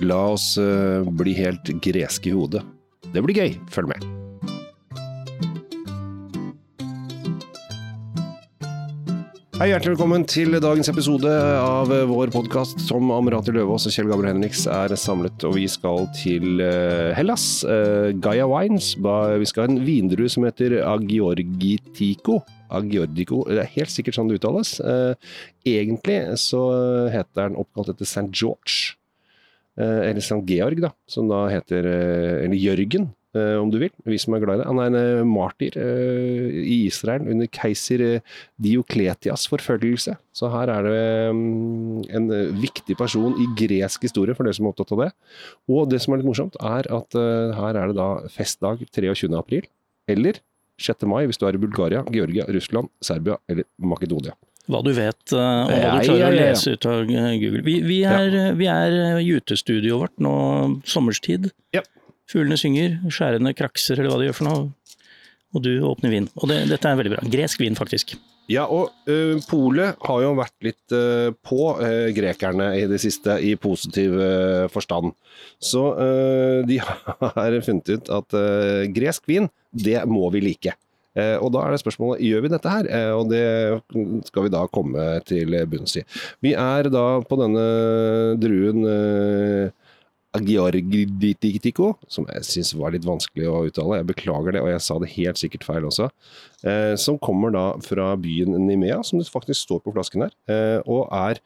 La oss eh, bli helt greske i hodet. Det blir gøy. Følg med. Hei, Hjertelig velkommen til dagens episode av vår podkast som Amrati Løvaas og Kjell Gabriel Henriks er samlet. Og vi skal til eh, Hellas. eh, Gaia Wines. Vi skal ha en vindrue som heter Agiorgitico. Agiordico, Det er helt sikkert sånn det uttales. Eh, Egentlig så heter den oppkalt etter St. George. Eh, Eller St. Georg, da. Som da heter eh, Eller Jørgen, eh, om du vil. Vi som er glad i det. Han er en martyr i Israel under keiser Diokletias forfølgelse. Så her er det mm, en viktig person i gresk historie, for dere som er opptatt av det. Og det som er litt morsomt, er at her er det da festdag 23. april, eller 6. mai hvis du er i Bulgaria, Georgia, Russland, Serbia eller Makedonia. Hva du vet, eh, og hva du klarer å lese ut av eh, Google. Vi, vi er, vi er eh, i utestudioet vårt nå sommerstid. Ja. Fuglene synger, skjærene krakser, eller hva de gjør for noe. Og du åpner vin. Og det, dette er veldig bra. Gresk vin, faktisk. Ja, og uh, Polet har jo vært litt uh, på uh, grekerne i det siste, i positiv uh, forstand. Så eh, de har funnet ut at eh, gresk vin, det må vi like. Eh, og da er det spørsmålet gjør vi dette her, Eh, og det skal vi da komme til bunns i. Vi er da på denne druen eh, Agiorgitico, som jeg syns var litt vanskelig å uttale. Jeg beklager det, og jeg sa det helt sikkert feil også. Eh, som kommer da fra byen Nimea, som det faktisk står på flasken her, eh, og er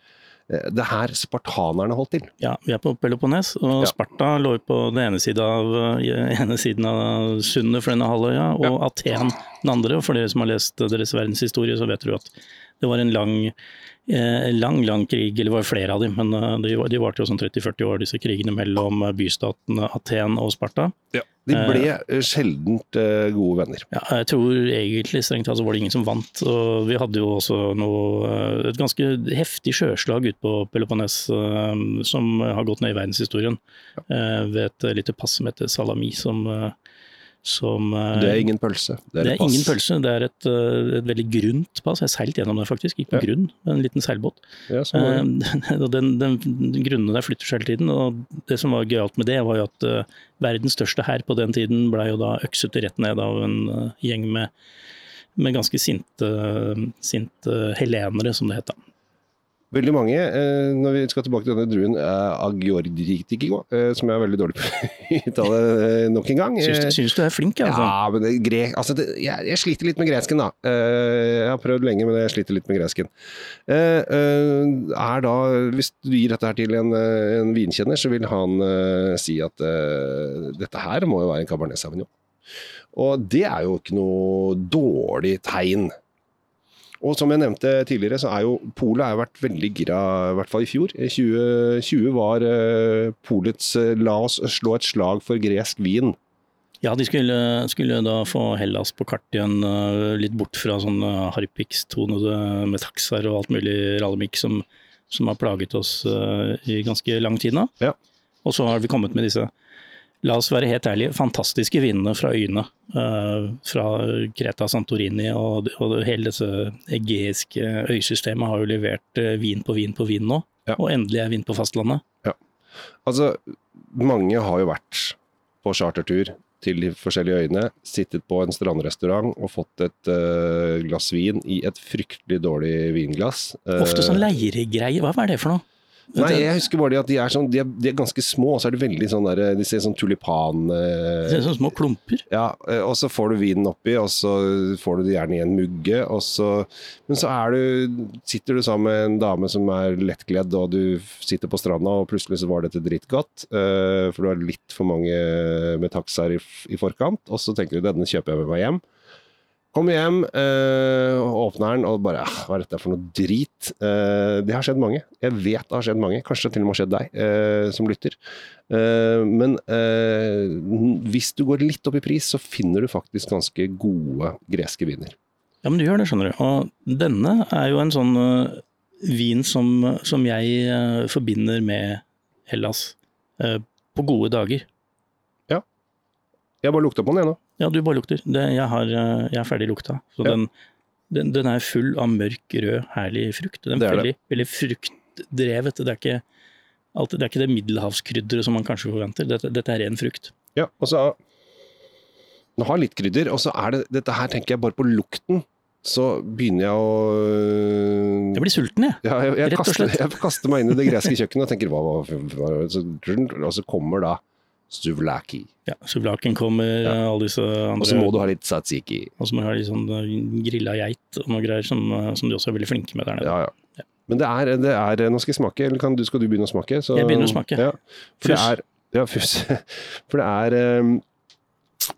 det her spartanerne holdt til. Ja, vi er på Peloponnes, og Ja. Sparta lå på den ene, siden av, eh, ene siden av sundet for denne halvøya, og Aten den andre. Og for dere som har lest deres verdenshistorie, så vet du at det var en lang, eh, lang, lang krig, eller det var flere av dem, men eh, de, de varte jo sånn 30-40 år, disse krigene mellom eh, bystatene Aten og Sparta. Ja, De ble sjeldent gode venner. Ja, jeg tror egentlig strengt tatt så var det ingen som vant. og Vi hadde jo også noe, et ganske heftig sjøslag ute på Peloponnes som har gått ned i verdenshistorien. eh, Ved et lite pass som heter Salami, som, som eh, Det er ingen pølse. Det er, det et er ingen pølse, det er et, eh, et veldig grunt pass. Jeg seilte gjennom det faktisk, ikke på Ja. grunn, en liten seilbåt. Ja. Eh, den, den, den grunnene der flytter seg hele tiden. Og det som var gøyalt med det, var jo at uh, verdens største hær på den tiden blei jo da økset rett ned av en uh, gjeng med, med ganske sinte, sinte helenere, som det het da. Veldig mange, eh, når vi skal tilbake til denne druen er Agiorgitico, eh, som jeg er veldig dårlig på å uttale eh, nok en gang. Syns, Eh, du- syns du er flink, altså? Ja, men det, gre altså det, jeg, jeg sliter litt med gresken, da. Eh, jeg har prøvd lenge, men jeg sliter litt med gresken. Eh, eh, er da, hvis du gir dette her til en, eh, en vinkjenner, så vil han eh, si at eh, dette her må jo være en Cabernet Sauvignon. Og det er jo ikke noe dårlig tegn. Og som jeg nevnte tidligere, så er jo Polet har vært veldig gira, i hvert fall i fjor. 2020 var uh, Polets uh, la oss slå et slag for gresk vin. Ja, de skulle, skulle da få Hellas på kart igjen, eh, litt bort fra sånn harpiks-tonede metaxar og alt mulig rallemikk som, som har plaget oss i ganske lang tid nå. Ja. Og så har vi kommet med disse, la oss være helt ærlige, fantastiske vindene fra øyene. eh, fra Kreta, Santorini og, og hele dette egeiske øysystemet har jo levert eh, vin på vin på vin nå. Ja. Og endelig er vin på fastlandet. Ja. Altså, mange har jo vært på chartertur til de forskjellige øyene, sittet på en strandrestaurant og fått et uh, glass vin i et fryktelig dårlig vinglass. Ofte sånn leiregreie, hva er det for noe? Nei, jeg husker bare at de er, sånn, de er, de er ganske små, og så er de veldig sånn der, de ser sånn tulipan... eh, ser ut som små klumper. ja, eh, og så får du vinen oppi, og så får du det gjerne i en mugge, og så Men så er du Sitter du sammen med en dame som er lettkledd, og du sitter på stranda, og plutselig så var dette drittgodt, eh, for du har litt for mange med taxaer i, i forkant, og så tenker du denne kjøper jeg med meg hjem. Kommer hjem, øh, åpner den, og bare øh, Hva er dette for noe drit? Uh, det har skjedd mange. Jeg vet det har skjedd mange. Kanskje det til og med har skjedd deg uh, som lytter. Uh, men hvis du går litt opp i pris, så finner du faktisk ganske gode greske viner. Ja, men du gjør det, skjønner du. Og denne er jo en sånn vin som, som jeg forbinder med Hellas på gode dager. Ja. Jeg bare lukta på den, jeg nå. Ja, du bare lukter. Det, jeg, har, øh, jeg er ferdig lukta. Så Ja. den, den, den er full av mørk, rød, herlig frukt. Den Det er veldig, veldig, veldig fruktdrevet. Det er ikke alt, det er ikke det middelhavskrydderet som man kanskje forventer. Dette, dette er ren frukt. Ja, og så Den har litt krydder, og så er det Dette her tenker jeg bare på lukten. Så begynner jeg å Jeg blir sulten, jeg. ja, jeg, jeg, kaster, jeg kaster meg inn i det greske kjøkkenet og tenker hva, hva, hva hva, Og så kommer da souvlaki. Ja, Suvlaken kommer, Ja. alle disse andre Og så må du ha litt tzatziki. Og så må du ha litt sånn eh, grilla geit og noe greier som, eh, som de også er veldig flinke med der nede. Ja, ja. Men det er, det er Nå skal jeg smake, eller kan skal du begynne å smake? Så, Jeg begynner å smake. Ja, for det er Ja, fus. For det er um,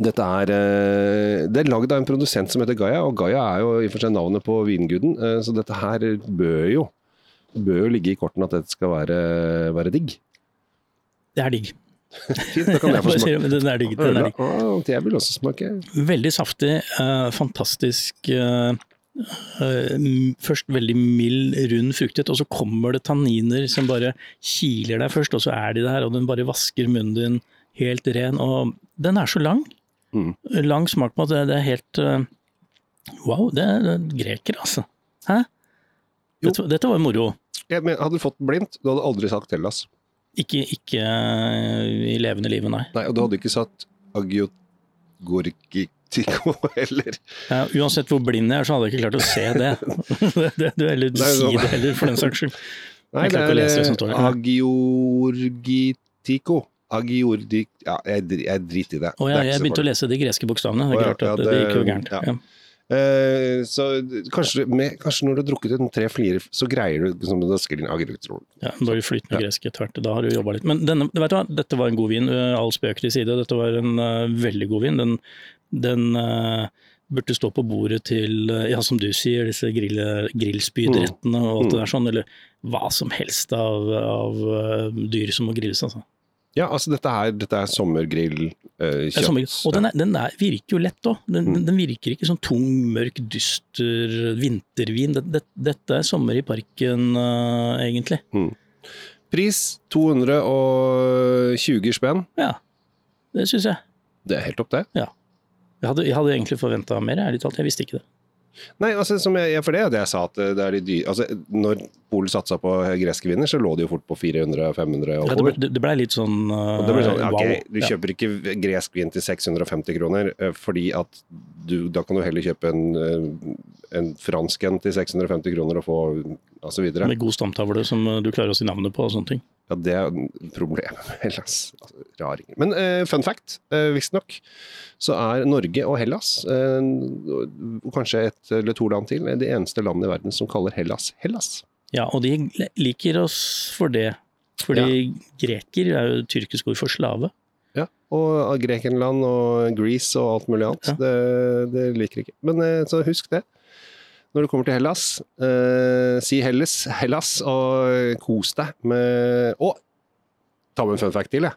dette er, eh, det er lagd av en produsent som heter Gaia, og Gaia er jo i og for seg navnet på vinguden, så dette her bør jo bør jo ligge i kortene at dette skal være, være digg. Det er digg. Fint, da kan jeg få smake. Den er digg. Den er digg. Ah, jeg vil også smake. Veldig saftig, uh, fantastisk uh, uh, Først veldig mild, rund fruktighet, og så kommer det tanniner som bare kiler deg først, og så er de der, og den bare vasker munnen din helt ren. Og den er så lang. Mm. Lang smak på at det, det er helt Wow, det er, det er greker, altså. Hæ? Dette, dette var moro. Ja, hadde du fått blindt, du hadde aldri sagt Hellas. Ikke, ikke eh, i levende livet, nei. Nei, og du hadde ikke satt Agiotgorgitico heller. Ja, uansett hvor blind jeg er, så hadde jeg ikke klart å se det. det, det eller er si det heller, for den saks skyld. Nei, det å er agiorgitiko. Agiordik... Ja, jeg, jeg driter i det. Det er jeg, begynte å lese de greske bokstavene. Det er klart at ja, det, det- gikk jo gærent. ja. Eh, så kanskje, med, kanskje når du har drukket en tre flirer, så greier du liksom, inn agrikultur. Ja, bare flytende Ja. gresk etter hvert. Da har du jobba litt. Men denne, vet du hva, dette var en god vin. eh, All spøk til side. Dette var en uh, veldig god vin. Den, den uh, burde stå på bordet til, ja som du sier, disse grill, grillspydrettene og alt det der sånn. Eller hva som helst av, av dyr som må grilles, altså. Ja, altså dette er, dette er sommergrill, eh, er sommer- Og den, er, den er, virker jo lett òg. Den, Mm. den virker ikke som tung, mørk, dyster vintervin. Det, det, dette er sommer i parken, eh, egentlig. Pris 220 spenn. Ja, det syns jeg. Det er helt opp, det. Jeg hadde, jeg hadde egentlig forventa mer, ærlig talt. Jeg visste ikke det. Nei, altså, som jeg, for det er det jeg sa, at det er de dyre altså, Når Polen satsa på greske viner, så lå det jo fort på 400-500 Ja, det, ble, det ble litt sånn uh, blir sånn, ja, wow. ok, Du Ja. kjøper ikke gresk vin til 650 kroner, eh, fordi at du, da kan du heller kjøpe en, eh, en fransk en til 650 kroner og få og så videre. Med god stamtavle som du klarer å si navnet på og sånne ting. Ja, det er problemet med Hellas. Altså, raringer. Men uh, fun fact, uh, visstnok, så er Norge og Hellas, uh, og kanskje et eller to land til, det eneste landet i verden som kaller Hellas Hellas. Ja, og de liker oss for det. Fordi greker er jo tyrkisk ord for slave. Ja, og Grekenland og Greece og alt mulig annet. Ja. Det, det liker ikke. Men så husk det. Når du kommer til Hellas, eh, si Hellas, Hellas og kos deg med Å! Ta med en fun fact til, jeg.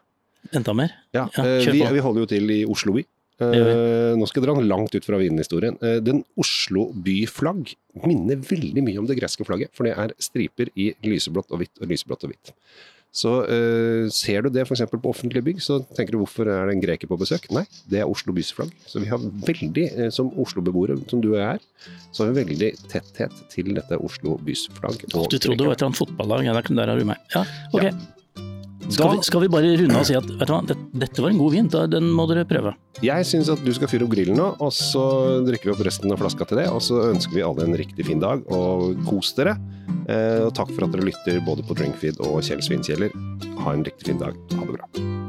Enda mer? Ja, Ja, eh, kjør vi, på. vi holder jo til i Oslo by. Eh, nå skal jeg dra den langt ut fra vinhistorien. Eh, den Oslo byflagg minner veldig mye om det greske flagget, for det er striper i lyseblått og hvitt og lyseblått og hvitt. Så uh, ser du det f.eks. på offentlige bygg, så tenker du hvorfor er det en greker på besøk? Nei, det er Oslo bys flagg. Så vi har veldig, eh, som Oslo-beboere, som du og jeg er, så har vi veldig tetthet til dette Oslo bys flagg. Du trodde det var et eller annet fotballag? Der har du meg. Ja, ok. Ja. Skal, vi, skal vi bare runde av og si at vet du hva, dette, var en god vin, den må dere prøve. Jeg syns at du skal fyre opp grillen nå, og så drikker vi opp resten av flaska til det. Og så ønsker vi alle en riktig fin dag, og kos dere. Eh, og takk for at dere lytter både på Drinkfeed og Kjell Svinkjeller. Ha en riktig fin dag. Ha det bra.